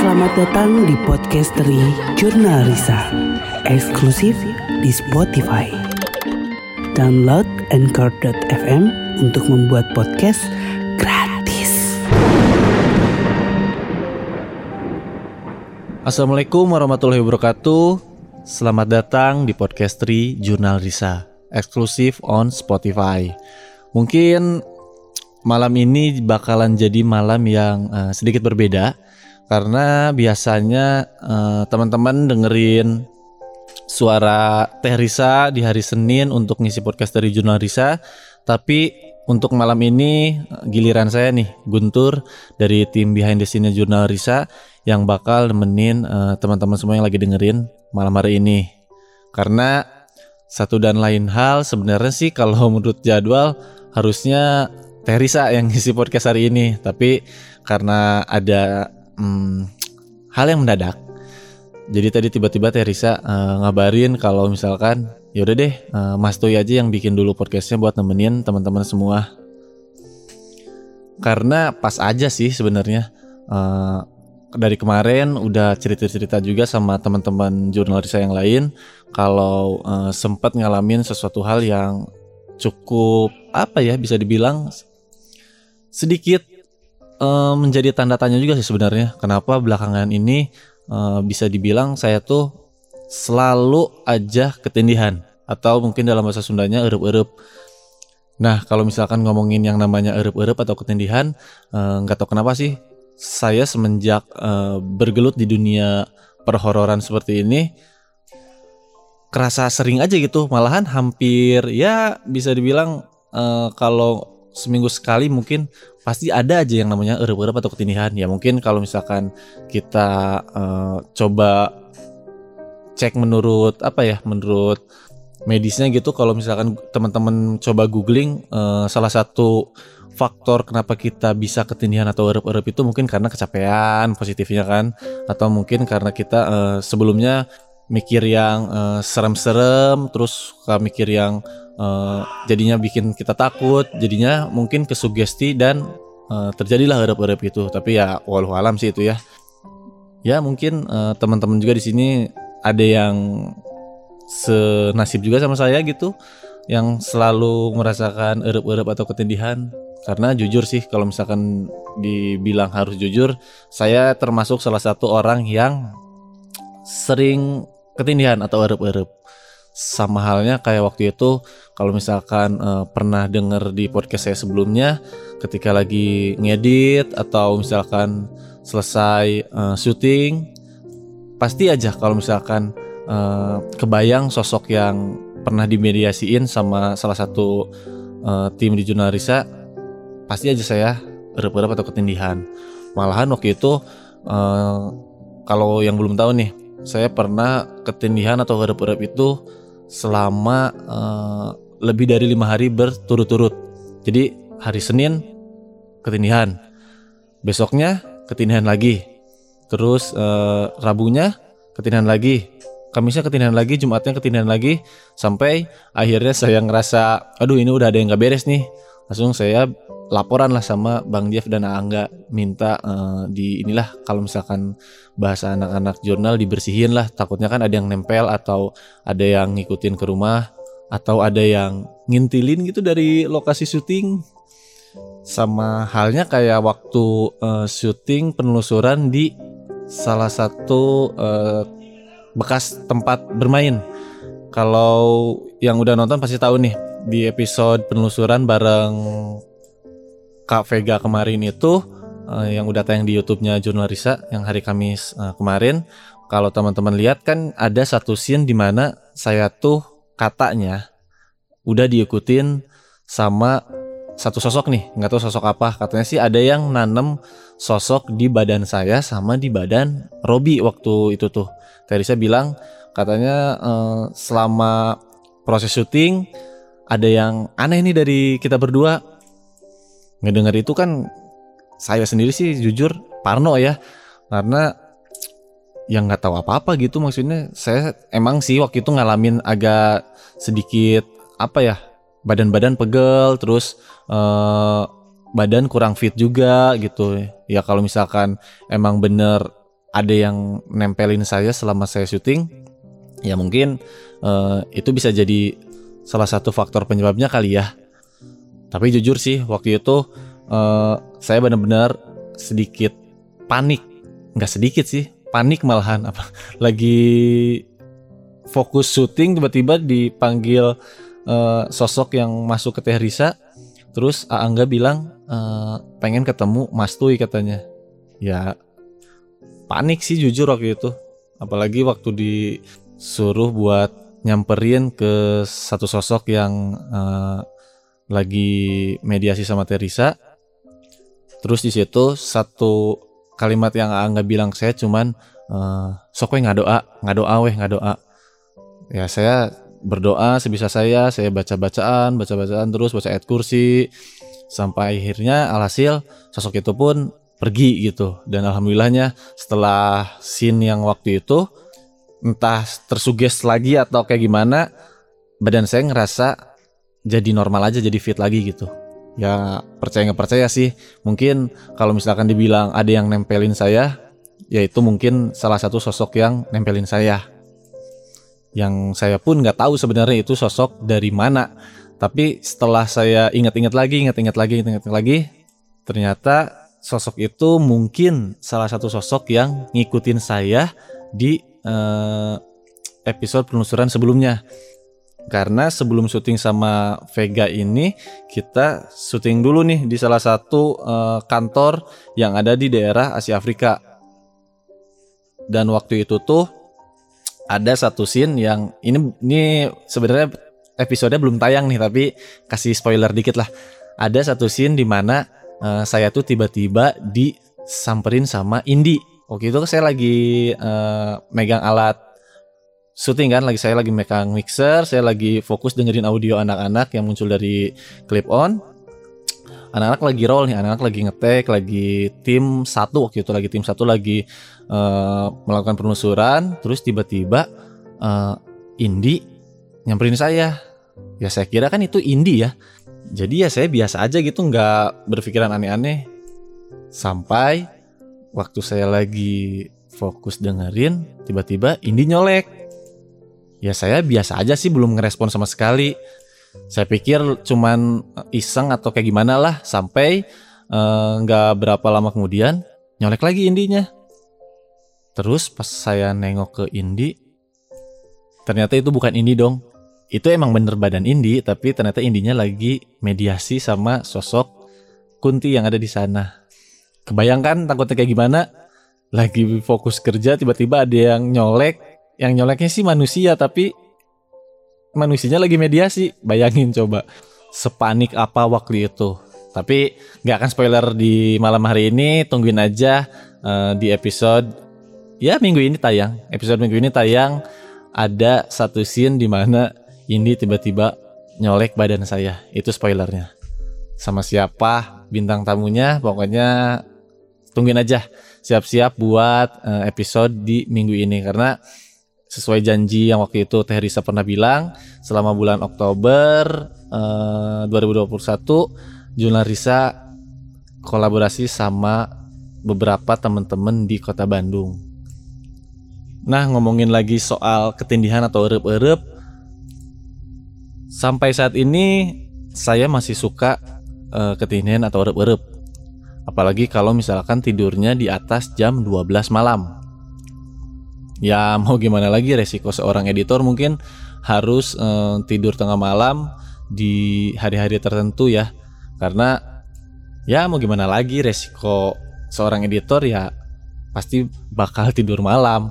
Selamat datang di podcast dari Jurnal Risa, eksklusif di Spotify. Download Anchor.fm untuk membuat podcast gratis. Assalamualaikum warahmatullahi wabarakatuh. Selamat datang di podcast Tri Jurnal Risa, eksklusif on Spotify. Mungkin malam ini bakalan jadi malam yang uh, sedikit berbeda karena biasanya uh, teman-teman dengerin suara Teh Risa di hari Senin untuk ngisi podcast dari Jurnal Risa, tapi untuk malam ini giliran saya nih Guntur dari tim behind the scene Jurnal Risa yang bakal nemenin uh, teman-teman semua yang lagi dengerin malam hari ini. Karena satu dan lain hal sebenarnya sih kalau menurut jadwal harusnya Teresa yang ngisi podcast hari ini, tapi karena ada hmm, hal yang mendadak, jadi tadi tiba-tiba Teresa uh, ngabarin kalau misalkan yaudah deh uh, Mas Toy aja yang bikin dulu podcastnya buat nemenin teman-teman semua. Karena pas aja sih sebenarnya uh, dari kemarin udah cerita-cerita juga sama teman-teman jurnalis yang lain kalau uh, sempat ngalamin sesuatu hal yang cukup apa ya bisa dibilang sedikit uh, menjadi tanda tanya juga sih sebenarnya kenapa belakangan ini uh, bisa dibilang saya tuh selalu aja ketindihan atau mungkin dalam bahasa Sundanya erup-erup. Nah kalau misalkan ngomongin yang namanya erup-erup atau ketindihan eh, nggak uh, tahu kenapa sih saya semenjak uh, bergelut di dunia perhororan seperti ini kerasa sering aja gitu malahan hampir ya bisa dibilang uh, kalau seminggu sekali mungkin pasti ada aja yang namanya erup-erup atau ketindihan. Ya mungkin kalau misalkan kita uh, coba cek menurut apa ya menurut medisnya gitu kalau misalkan teman-teman coba googling uh, salah satu faktor kenapa kita bisa ketindihan atau erup-erup itu mungkin karena kecapean positifnya kan atau mungkin karena kita uh, sebelumnya mikir yang serem-serem terus suka mikir yang uh, jadinya bikin kita takut jadinya mungkin kesugesti dan uh, terjadilah harap-harap itu tapi ya walau alam sih itu ya. Ya mungkin uh, teman-teman juga di sini ada yang senasib juga sama saya gitu yang selalu merasakan erup-erup atau ketindihan karena jujur sih kalau misalkan dibilang harus jujur saya termasuk salah satu orang yang sering ketindihan atau erup-erup. Sama halnya kayak waktu itu kalau misalkan uh, pernah denger di podcast saya sebelumnya ketika lagi ngedit atau misalkan selesai uh, syuting pasti aja kalau misalkan uh, kebayang sosok yang pernah dimediasiin sama salah satu uh, tim di Junarisa pasti aja saya erup-erup atau ketindihan. Malahan waktu itu uh, kalau yang belum tahu nih saya pernah ketindihan atau erup-erup itu selama uh, lebih dari lima hari berturut-turut. Jadi hari Senin ketindihan, besoknya ketindihan lagi, terus uh, Rabunya ketindihan lagi, Kamisnya ketindihan lagi, Jumatnya ketindihan lagi, sampai akhirnya saya ngerasa, aduh ini udah ada yang gak beres nih. Langsung saya laporan lah sama Bang Jeff dan Angga minta uh, di inilah kalau misalkan bahasa anak-anak jurnal dibersihin lah. Takutnya kan ada yang nempel atau ada yang ngikutin ke rumah atau ada yang ngintilin gitu dari lokasi syuting. Sama halnya kayak waktu uh, syuting penelusuran di salah satu uh, bekas tempat bermain. Kalau yang udah nonton pasti tahu nih di episode penelusuran bareng Kak Vega kemarin itu uh, yang udah tayang di YouTube-nya Jurnal Risa yang hari Kamis uh, kemarin. Kalau teman-teman lihat kan ada satu scene di mana saya tuh katanya udah diikutin sama satu sosok nih, nggak tahu sosok apa. Katanya sih ada yang nanem sosok di badan saya sama di badan Robi waktu itu tuh. Teresa bilang katanya uh, selama proses syuting ada yang aneh nih dari kita berdua ngedenger itu kan saya sendiri sih jujur parno ya. Karena yang nggak tahu apa-apa gitu maksudnya. Saya emang sih waktu itu ngalamin agak sedikit apa ya badan-badan pegel terus eh, badan kurang fit juga gitu. Ya kalau misalkan emang bener ada yang nempelin saya selama saya syuting ya mungkin uh, itu bisa jadi salah satu faktor penyebabnya kali ya tapi jujur sih waktu itu uh, saya benar-benar sedikit panik. Nggak sedikit sih panik malahan. Apa lagi fokus syuting tiba-tiba dipanggil uh, sosok yang masuk ke Teh Risa terus Angga bilang uh, pengen ketemu Mas Tui katanya. Ya panik sih jujur waktu itu. Apalagi waktu disuruh buat nyamperin ke satu sosok yang uh, lagi mediasi sama Teresa. Terus di situ satu kalimat yang nggak bilang saya cuman uh, sok nggak doa nggak doa weh nggak doa. Ya saya berdoa sebisa saya saya baca bacaan baca bacaan terus baca ayat kursi sampai akhirnya alhasil sosok itu pun pergi gitu. Dan alhamdulillahnya setelah scene yang waktu itu entah tersuges lagi atau kayak gimana badan saya ngerasa jadi normal aja jadi fit lagi gitu. Ya percaya nggak percaya sih. Mungkin kalau misalkan dibilang ada yang nempelin saya ya itu mungkin salah satu sosok yang nempelin saya. Yang saya pun nggak tahu sebenarnya itu sosok dari mana. Tapi setelah saya ingat-ingat lagi ingat-ingat lagi ingat-ingat lagi ternyata sosok itu mungkin salah satu sosok yang ngikutin saya di uh, episode penelusuran sebelumnya. Karena sebelum syuting sama Vega ini kita syuting dulu nih di salah satu uh, kantor yang ada di daerah Asia Afrika. Dan waktu itu tuh ada satu scene yang ini ini sebenarnya episode belum tayang nih tapi kasih spoiler dikit lah. Ada satu scene di mana uh, saya tuh tiba-tiba disamperin sama Indi. Waktu itu saya lagi uh, megang alat syuting kan, lagi saya lagi megang mixer, saya lagi fokus dengerin audio anak-anak yang muncul dari clip on. Anak-anak lagi roll nih, anak-anak lagi ngetek, lagi tim satu waktu itu lagi tim satu lagi uh, melakukan penelusuran, terus tiba-tiba uh, Indi nyamperin saya. Ya saya kira kan itu Indi ya jadi ya saya biasa aja gitu nggak berpikiran aneh-aneh sampai waktu saya lagi fokus dengerin tiba-tiba Indi nyolek ya saya biasa aja sih belum ngerespon sama sekali saya pikir cuman iseng atau kayak gimana lah sampai eh, nggak uh, berapa lama kemudian nyolek lagi Indinya terus pas saya nengok ke Indi ternyata itu bukan Indi dong itu emang bener badan Indi tapi ternyata Indinya lagi mediasi sama sosok Kunti yang ada di sana. Kebayangkan takutnya kayak gimana? Lagi fokus kerja tiba-tiba ada yang nyolek, yang nyoleknya sih manusia tapi manusianya lagi mediasi. Bayangin coba sepanik apa waktu itu. Tapi nggak akan spoiler di malam hari ini, tungguin aja uh, di episode ya minggu ini tayang. Episode minggu ini tayang ada satu scene di mana ini tiba-tiba nyolek badan saya. Itu spoilernya. Sama siapa bintang tamunya, pokoknya tungguin aja. Siap-siap buat uh, episode di minggu ini karena sesuai janji yang waktu itu Teh Risa pernah bilang selama bulan Oktober uh, 2021 Juna Risa kolaborasi sama beberapa teman-teman di kota Bandung. Nah ngomongin lagi soal ketindihan atau erup-erup Sampai saat ini saya masih suka uh, ketindihan atau erup-erup. Apalagi kalau misalkan tidurnya di atas jam 12 malam. Ya mau gimana lagi resiko seorang editor mungkin harus uh, tidur tengah malam di hari-hari tertentu ya. Karena ya mau gimana lagi resiko seorang editor ya pasti bakal tidur malam.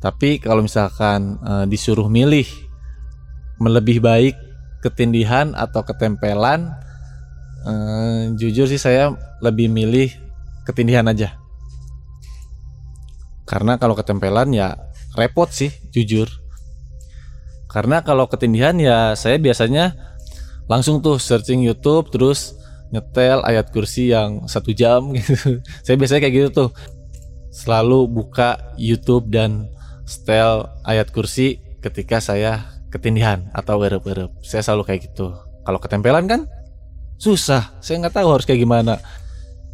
Tapi kalau misalkan uh, disuruh milih melebih baik ketindihan atau ketempelan eh, jujur sih saya lebih milih ketindihan aja karena kalau ketempelan ya repot sih jujur karena kalau ketindihan ya saya biasanya langsung tuh searching YouTube terus nyetel ayat kursi yang satu jam gitu saya biasanya kayak gitu tuh selalu buka YouTube dan setel ayat kursi ketika saya ketindihan atau erup-erup. Saya selalu kayak gitu. Kalau ketempelan kan susah. Saya nggak tahu harus kayak gimana.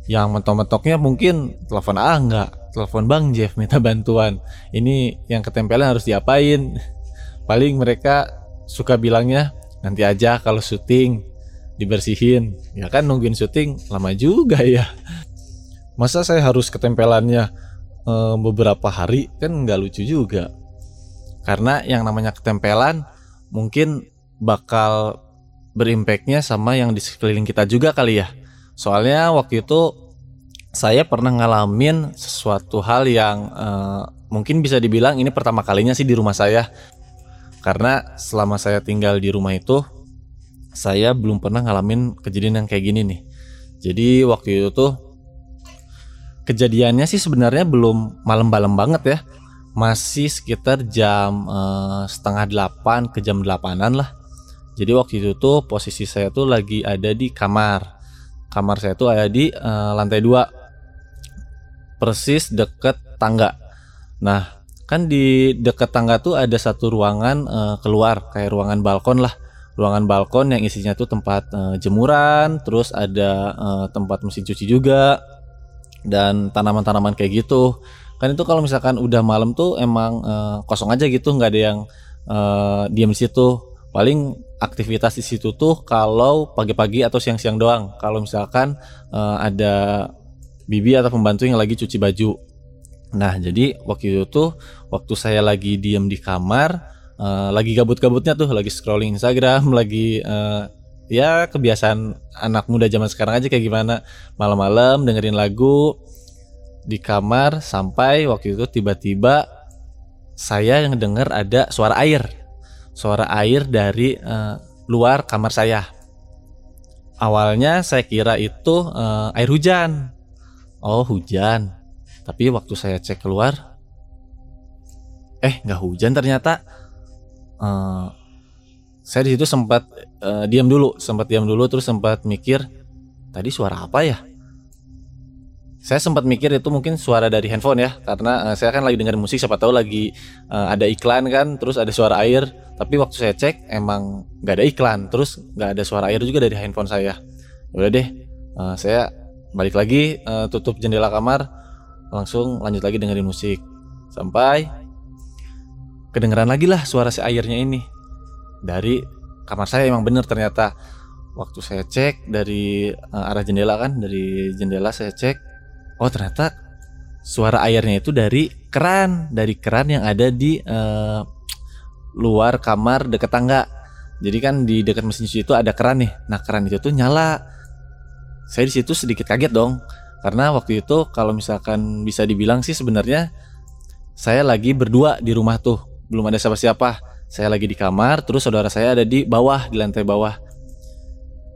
Yang mentok-mentoknya mungkin telepon A enggak, telepon Bang Jeff minta bantuan. Ini yang ketempelan harus diapain? Paling mereka suka bilangnya nanti aja kalau syuting dibersihin. Ya kan nungguin syuting lama juga ya. Masa saya harus ketempelannya e, beberapa hari kan nggak lucu juga. Karena yang namanya ketempelan mungkin bakal berimpactnya sama yang di sekeliling kita juga kali ya. Soalnya waktu itu saya pernah ngalamin sesuatu hal yang uh, mungkin bisa dibilang ini pertama kalinya sih di rumah saya. Karena selama saya tinggal di rumah itu saya belum pernah ngalamin kejadian yang kayak gini nih. Jadi waktu itu tuh kejadiannya sih sebenarnya belum malam-malam banget ya. Masih sekitar jam uh, setengah delapan ke jam delapanan lah. Jadi waktu itu tuh posisi saya tuh lagi ada di kamar. Kamar saya tuh ada di uh, lantai dua persis deket tangga. Nah, kan di deket tangga tuh ada satu ruangan uh, keluar kayak ruangan balkon lah. Ruangan balkon yang isinya tuh tempat uh, jemuran, terus ada uh, tempat mesin cuci juga dan tanaman-tanaman kayak gitu. Kan itu kalau misalkan udah malam tuh emang uh, kosong aja gitu, nggak ada yang uh, diam di situ. Paling aktivitas di situ tuh kalau pagi-pagi atau siang-siang doang. Kalau misalkan uh, ada bibi atau pembantu yang lagi cuci baju. Nah, jadi waktu itu waktu saya lagi diem di kamar, uh, lagi gabut-gabutnya tuh, lagi scrolling Instagram, lagi uh, ya kebiasaan anak muda zaman sekarang aja kayak gimana malam-malam dengerin lagu di kamar sampai waktu itu tiba-tiba saya yang dengar ada suara air, suara air dari uh, luar kamar saya. Awalnya saya kira itu uh, air hujan, Oh hujan. Tapi waktu saya cek keluar, eh nggak hujan ternyata. Uh, saya di situ sempat uh, diam dulu, sempat diam dulu, terus sempat mikir tadi suara apa ya? Saya sempat mikir itu mungkin suara dari handphone ya, karena uh, saya kan lagi dengar musik, siapa tahu lagi uh, ada iklan kan, terus ada suara air. Tapi waktu saya cek emang nggak ada iklan, terus nggak ada suara air juga dari handphone saya. Ya udah deh, uh, saya balik lagi uh, tutup jendela kamar langsung lanjut lagi dengerin musik. Sampai kedengeran lagi lah suara si airnya ini. Dari kamar saya emang bener ternyata. Waktu saya cek dari uh, arah jendela kan dari jendela saya cek oh ternyata suara airnya itu dari keran dari keran yang ada di uh, luar kamar deket tangga. Jadi kan di dekat mesin cuci itu ada keran nih. Nah keran itu tuh nyala saya di situ sedikit kaget dong. Karena waktu itu kalau misalkan bisa dibilang sih sebenarnya saya lagi berdua di rumah tuh. Belum ada siapa-siapa. Saya lagi di kamar terus saudara saya ada di bawah di lantai bawah.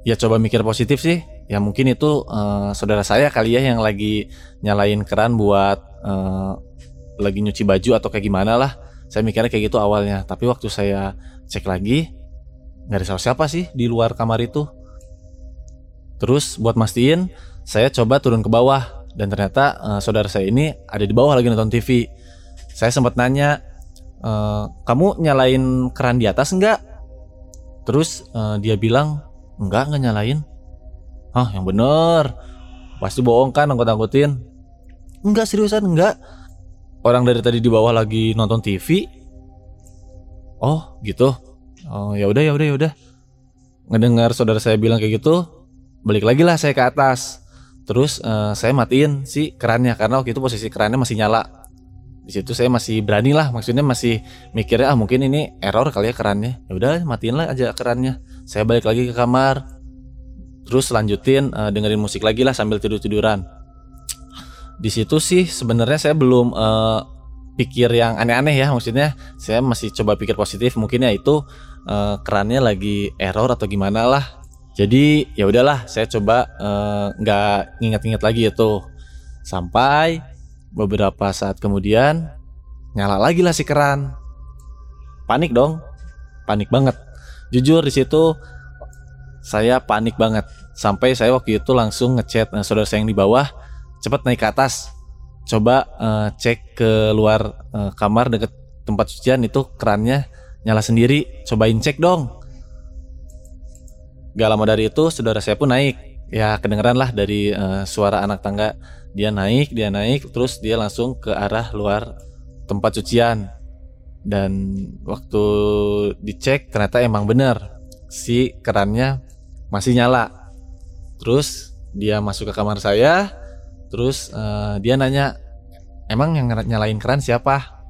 Ya coba mikir positif sih. Ya mungkin itu uh, saudara saya kali ya yang lagi nyalain keran buat uh, lagi nyuci baju atau kayak gimana lah. Saya mikirnya kayak gitu awalnya. Tapi waktu saya cek lagi nggak ada siapa-siapa sih di luar kamar itu Terus buat mastiin, saya coba turun ke bawah dan ternyata uh, saudara saya ini ada di bawah lagi nonton TV. Saya sempat nanya, e, kamu nyalain keran di atas enggak? Terus uh, dia bilang, enggak enggak nyalain. Ah yang bener, pasti bohong kan angkut-angkutin. Enggak seriusan enggak. Orang dari tadi di bawah lagi nonton TV. Oh gitu. Oh ya udah ya udah ya udah. Ngedengar saudara saya bilang kayak gitu, balik lagi lah saya ke atas. Terus uh, saya matiin si kerannya karena waktu itu posisi kerannya masih nyala. Di situ saya masih berani lah maksudnya masih mikirnya ah mungkin ini error kali ya kerannya. Ya udah matiin lah aja kerannya. Saya balik lagi ke kamar. Terus lanjutin uh, dengerin musik lagi lah sambil tidur tiduran di situ sih sebenarnya saya belum uh, pikir yang aneh-aneh ya maksudnya saya masih coba pikir positif. Mungkin ya itu uh, kerannya lagi error atau gimana lah jadi ya udahlah, saya coba eh, nggak uh, nginget-nginget lagi itu. Sampai beberapa saat kemudian nyala lagi lah si keran. Panik dong, panik banget. Jujur di situ saya panik banget. Sampai saya waktu itu langsung ngechat uh, saudara saya yang di bawah, cepat naik ke atas. Coba uh, cek ke luar uh, kamar deket tempat cucian itu kerannya nyala sendiri. Cobain cek dong Gak lama dari itu saudara saya pun naik. Ya kedengeran lah dari uh, suara anak tangga. Dia naik dia naik terus dia langsung ke arah luar tempat cucian. Dan waktu dicek ternyata emang benar si kerannya masih nyala. Terus dia masuk ke kamar saya. Terus uh, dia nanya emang yang nyalain keran siapa?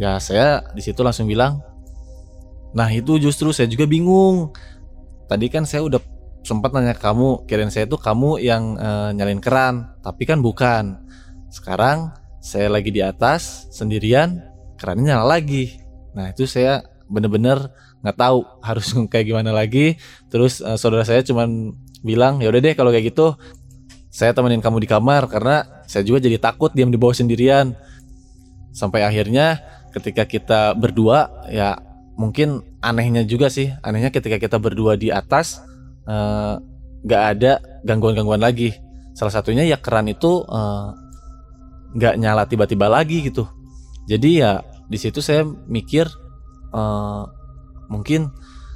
Ya saya di situ langsung bilang nah itu justru saya juga bingung tadi kan saya udah sempat nanya kamu kirain saya tuh kamu yang uh, nyalain keran tapi kan bukan. Sekarang saya lagi di atas sendirian kerannya nyala lagi. Nah itu saya bener-bener nggak tahu harus kayak gimana lagi. Terus uh, saudara saya cuman bilang ya udah deh kalau kayak gitu saya temenin kamu di kamar karena saya juga jadi takut diam di bawah sendirian. Sampai akhirnya ketika kita berdua ya mungkin anehnya juga sih anehnya ketika kita berdua di atas Eh, nggak uh, ada gangguan-gangguan lagi. Salah satunya ya keran itu eh, nggak uh, nyala tiba-tiba lagi gitu. Jadi ya di situ saya mikir uh, mungkin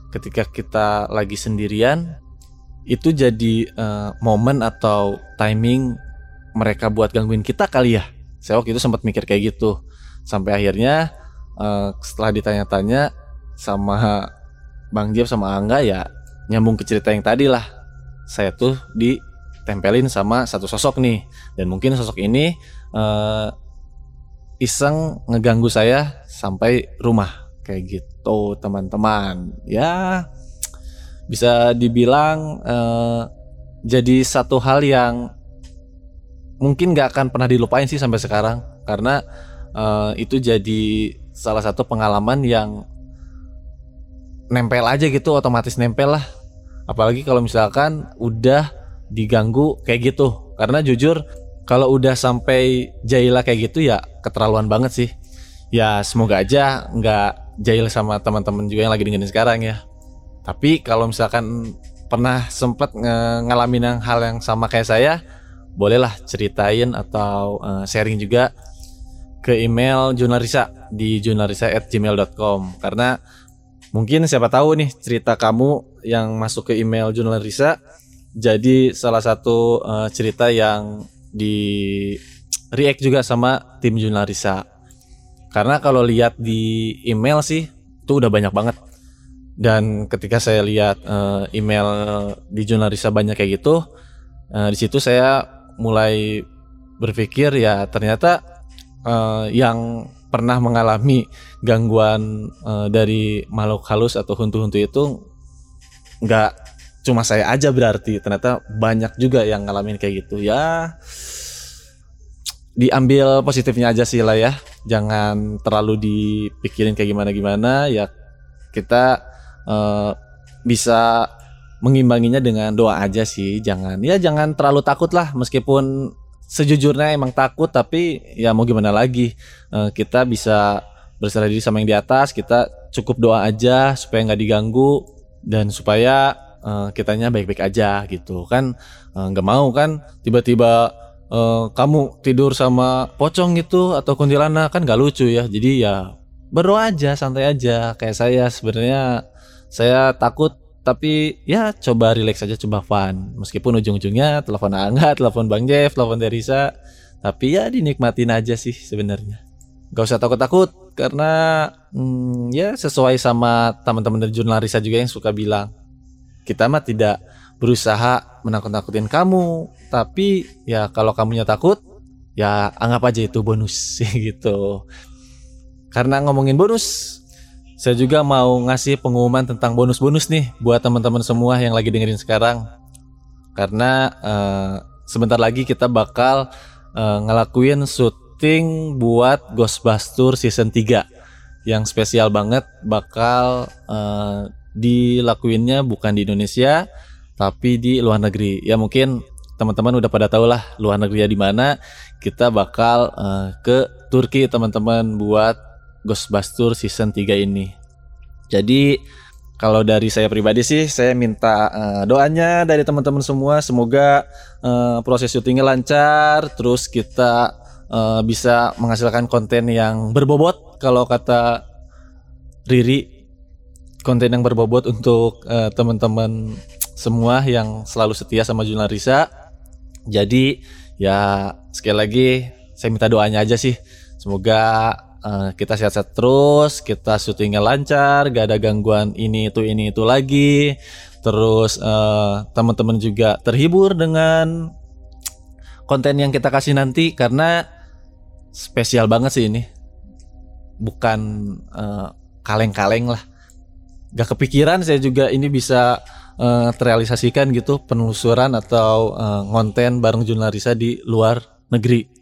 ketika kita lagi sendirian itu jadi uh, momen atau timing mereka buat gangguin kita kali ya. Saya waktu itu sempat mikir kayak gitu. Sampai akhirnya uh, setelah ditanya-tanya sama Bang Jeff sama Angga ya nyambung ke cerita yang tadi lah. Saya tuh ditempelin sama satu sosok nih. Dan mungkin sosok ini uh, iseng ngeganggu saya sampai rumah. Kayak gitu teman-teman. Ya bisa dibilang uh, jadi satu hal yang mungkin gak akan pernah dilupain sih sampai sekarang. Karena uh, itu jadi salah satu pengalaman yang nempel aja gitu otomatis nempel lah. Apalagi kalau misalkan udah diganggu kayak gitu. Karena jujur kalau udah sampai Jaila kayak gitu ya keterlaluan banget sih. Ya semoga aja nggak Jail sama teman-teman juga yang lagi dengerin sekarang ya. Tapi kalau misalkan pernah sempet ngalamin yang hal yang sama kayak saya bolehlah ceritain atau uh, sharing juga ke email Junarisa di junarisa@gmail.com karena Mungkin siapa tahu nih cerita kamu yang masuk ke email jurnal Risa jadi salah satu uh, cerita yang di react juga sama tim jurnal Risa. Karena kalau lihat di email sih itu udah banyak banget. Dan ketika saya lihat uh, email di jurnal Risa banyak kayak gitu, uh, di situ saya mulai berpikir ya ternyata uh, yang pernah mengalami gangguan uh, dari makhluk halus atau huntu-huntu itu nggak cuma saya aja berarti. Ternyata banyak juga yang ngalamin kayak gitu. Ya diambil positifnya aja sih lah ya. Jangan terlalu dipikirin kayak gimana gimana ya kita uh, bisa mengimbanginya dengan doa aja sih. Jangan ya jangan terlalu takut lah. Meskipun sejujurnya emang takut tapi ya mau gimana lagi. Uh, kita bisa berserah diri sama yang di atas kita cukup doa aja supaya nggak diganggu dan supaya uh, kitanya baik-baik aja gitu. Kan eh, nggak uh, mau kan tiba-tiba uh, kamu tidur sama pocong gitu atau kuntilanak kan nggak lucu ya. Jadi ya berdoa aja santai aja. Kayak saya sebenarnya saya takut tapi ya coba relax aja coba fun. Meskipun ujung-ujungnya telepon Angga telepon Bang Jeff telepon Derisa. Tapi ya dinikmatin aja sih sebenarnya. Gak usah takut-takut karena hmm, ya sesuai sama teman-teman dari jurnal Risa juga yang suka bilang kita mah tidak berusaha menakut-nakutin kamu. Tapi ya kalau kamunya takut ya anggap aja itu bonus gitu. Karena ngomongin bonus saya juga mau ngasih pengumuman tentang bonus-bonus nih buat teman-teman semua yang lagi dengerin sekarang. Karena uh, sebentar lagi kita bakal uh, ngelakuin syuting buat Ghostbusters season 3 yang spesial banget bakal uh, dilakuinnya bukan di Indonesia tapi di luar negeri. Ya mungkin teman-teman udah pada tahu lah luar negeri ya di mana. Kita bakal uh, ke Turki teman-teman buat Ghostbusters season 3 ini. Jadi kalau dari saya pribadi sih saya minta uh, doanya dari teman-teman semua semoga uh, proses syutingnya lancar terus kita uh, bisa menghasilkan konten yang berbobot kalau kata Riri konten yang berbobot untuk uh, teman-teman semua yang selalu setia sama jurnal Risa. Jadi ya sekali lagi saya minta doanya aja sih. Semoga uh, kita sehat-sehat terus, kita syutingnya lancar, gak ada gangguan ini itu ini itu lagi. Terus uh, teman-teman juga terhibur dengan konten yang kita kasih nanti karena spesial banget sih ini. Bukan uh, kaleng-kaleng lah. Gak kepikiran saya juga ini bisa uh, terrealisasikan gitu penelusuran atau uh, ngonten bareng jurnalisa di luar negeri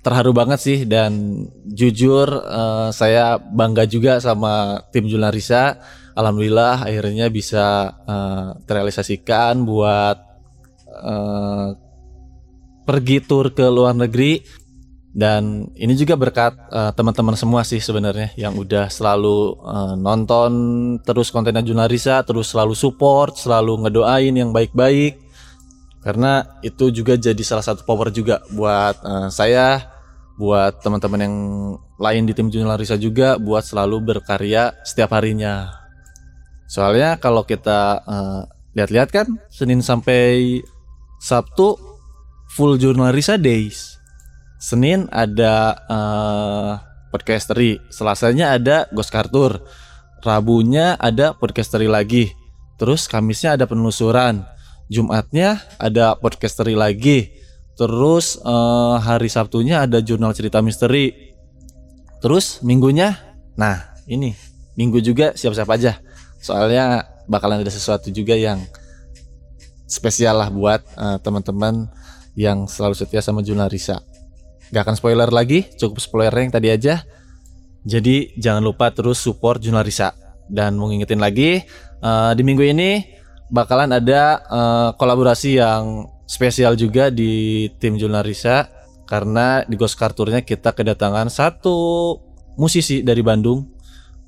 terharu banget sih dan jujur uh, saya bangga juga sama tim Junarisa. Alhamdulillah akhirnya bisa uh, terrealisasikan buat uh, pergi tur ke luar negeri dan ini juga berkat uh, teman-teman semua sih sebenarnya yang udah selalu uh, nonton terus kontennya Junarisa, terus selalu support, selalu ngedoain yang baik-baik karena itu juga jadi salah satu power juga buat uh, saya buat teman-teman yang lain di tim Junior Larissa juga buat selalu berkarya setiap harinya. Soalnya kalau kita uh, lihat-lihat kan Senin sampai Sabtu full Jurnal Risa days. Senin ada uh, podcastery Selasanya ada Ghost Cartour Rabunya ada podcastery lagi Terus Kamisnya ada penelusuran Jumatnya ada podcastery lagi. Terus uh, hari Sabtunya ada jurnal cerita misteri. Terus minggunya, nah ini minggu juga siap-siap aja. Soalnya bakalan ada sesuatu juga yang spesial lah buat uh, teman-teman yang selalu setia sama jurnal Risa. Gak akan spoiler lagi, cukup spoiler yang tadi aja. Jadi jangan lupa terus support jurnal Risa. Dan mau ngingetin lagi, uh, di minggu ini bakalan ada uh, kolaborasi yang spesial juga di tim Risa karena di Ghost Karturnya kita kedatangan satu musisi dari Bandung.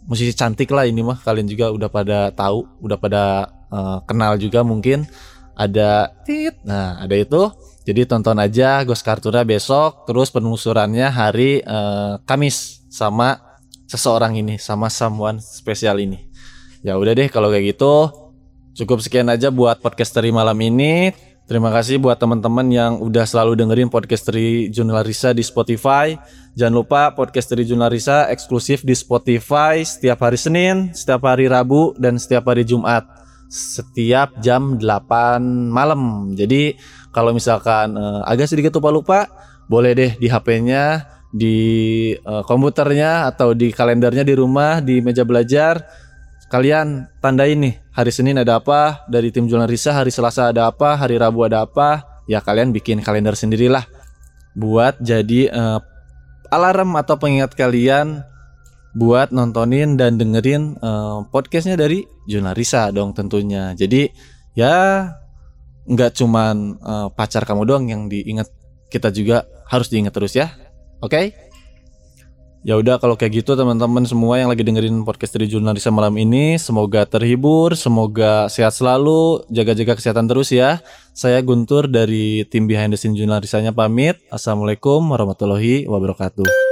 Musisi cantik lah ini mah kalian juga udah pada tahu udah pada uh, kenal juga mungkin. Ada tit. Nah ada itu. Jadi tonton aja Ghost Kartura besok terus penelusurannya hari uh, Kamis sama seseorang ini sama someone spesial ini. Ya udah deh kalau kayak gitu Cukup sekian aja buat podcast dari malam ini. Terima kasih buat teman-teman yang udah selalu dengerin podcast dari Jurnalarisa di Spotify. Jangan lupa podcast dari Jurnalarisa eksklusif di Spotify setiap hari Senin, setiap hari Rabu, dan setiap hari Jumat. Setiap jam 8 malam. Jadi kalau misalkan uh, agak sedikit lupa-lupa, boleh deh di HP-nya, di uh, komputernya, atau di kalendernya di rumah, di meja belajar kalian tandain nih hari Senin ada apa? Dari tim Jualan Risa hari Selasa ada apa? Hari Rabu ada apa? Ya kalian bikin kalender sendirilah. Buat jadi uh, alarm atau pengingat kalian buat nontonin dan dengerin uh, podcastnya dari Juna Risa dong tentunya. Jadi ya nggak cuman uh, pacar kamu doang yang diingat kita juga harus diingat terus ya. Oke? okay? Ya udah kalau kayak gitu teman-teman semua yang lagi dengerin podcast dari Jurnalisa malam ini semoga terhibur, semoga sehat selalu, jaga-jaga kesehatan terus ya. Saya Guntur dari tim Behind the Scene Jurnalisanya pamit. Assalamualaikum warahmatullahi wabarakatuh.